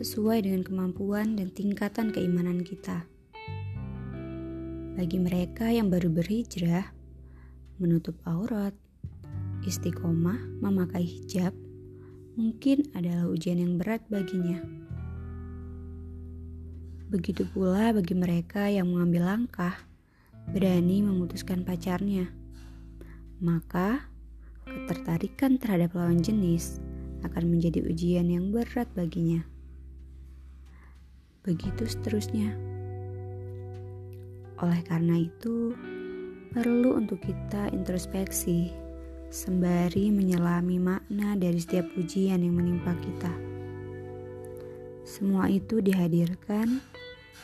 sesuai dengan kemampuan dan tingkatan keimanan kita. Bagi mereka yang baru berhijrah, menutup aurat, istiqomah, memakai hijab, mungkin adalah ujian yang berat baginya. Begitu pula bagi mereka yang mengambil langkah, berani memutuskan pacarnya. Maka, ketertarikan terhadap lawan jenis akan menjadi ujian yang berat baginya. Begitu seterusnya. Oleh karena itu, perlu untuk kita introspeksi sembari menyelami makna dari setiap ujian yang menimpa kita. Semua itu dihadirkan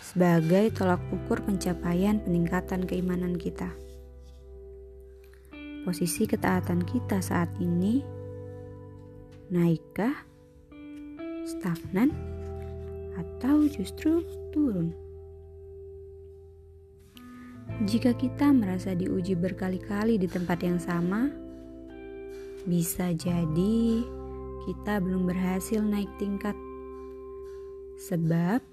sebagai tolak ukur pencapaian peningkatan keimanan kita. Posisi ketaatan kita saat ini naikkah, stagnan, atau justru turun? Jika kita merasa diuji berkali-kali di tempat yang sama, bisa jadi kita belum berhasil naik tingkat. Sebab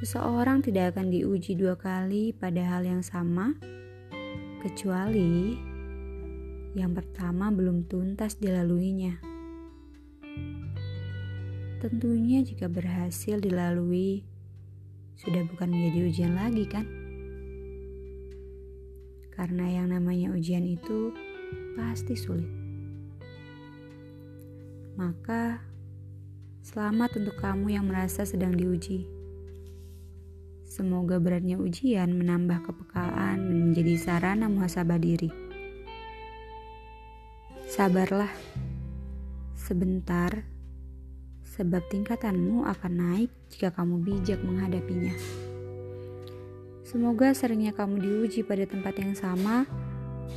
seseorang tidak akan diuji dua kali pada hal yang sama, kecuali yang pertama belum tuntas dilaluinya. Tentunya, jika berhasil dilalui, sudah bukan menjadi ujian lagi, kan? karena yang namanya ujian itu pasti sulit. Maka, selamat untuk kamu yang merasa sedang diuji. Semoga beratnya ujian menambah kepekaan dan menjadi sarana muhasabah diri. Sabarlah sebentar, sebab tingkatanmu akan naik jika kamu bijak menghadapinya. Semoga seringnya kamu diuji pada tempat yang sama,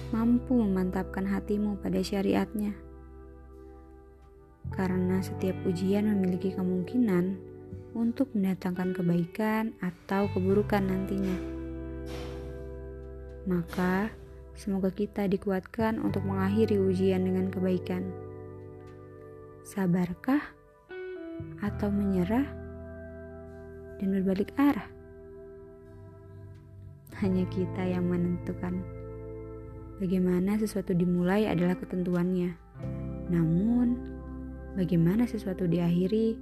mampu memantapkan hatimu pada syariatnya. Karena setiap ujian memiliki kemungkinan untuk mendatangkan kebaikan atau keburukan nantinya. Maka, semoga kita dikuatkan untuk mengakhiri ujian dengan kebaikan. Sabarkah atau menyerah dan berbalik arah? hanya kita yang menentukan. Bagaimana sesuatu dimulai adalah ketentuannya. Namun, bagaimana sesuatu diakhiri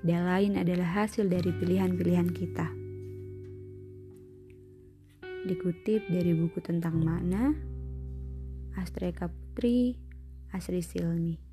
tidak lain adalah hasil dari pilihan-pilihan kita. Dikutip dari buku tentang makna, Astreka Putri, Asri Silmi.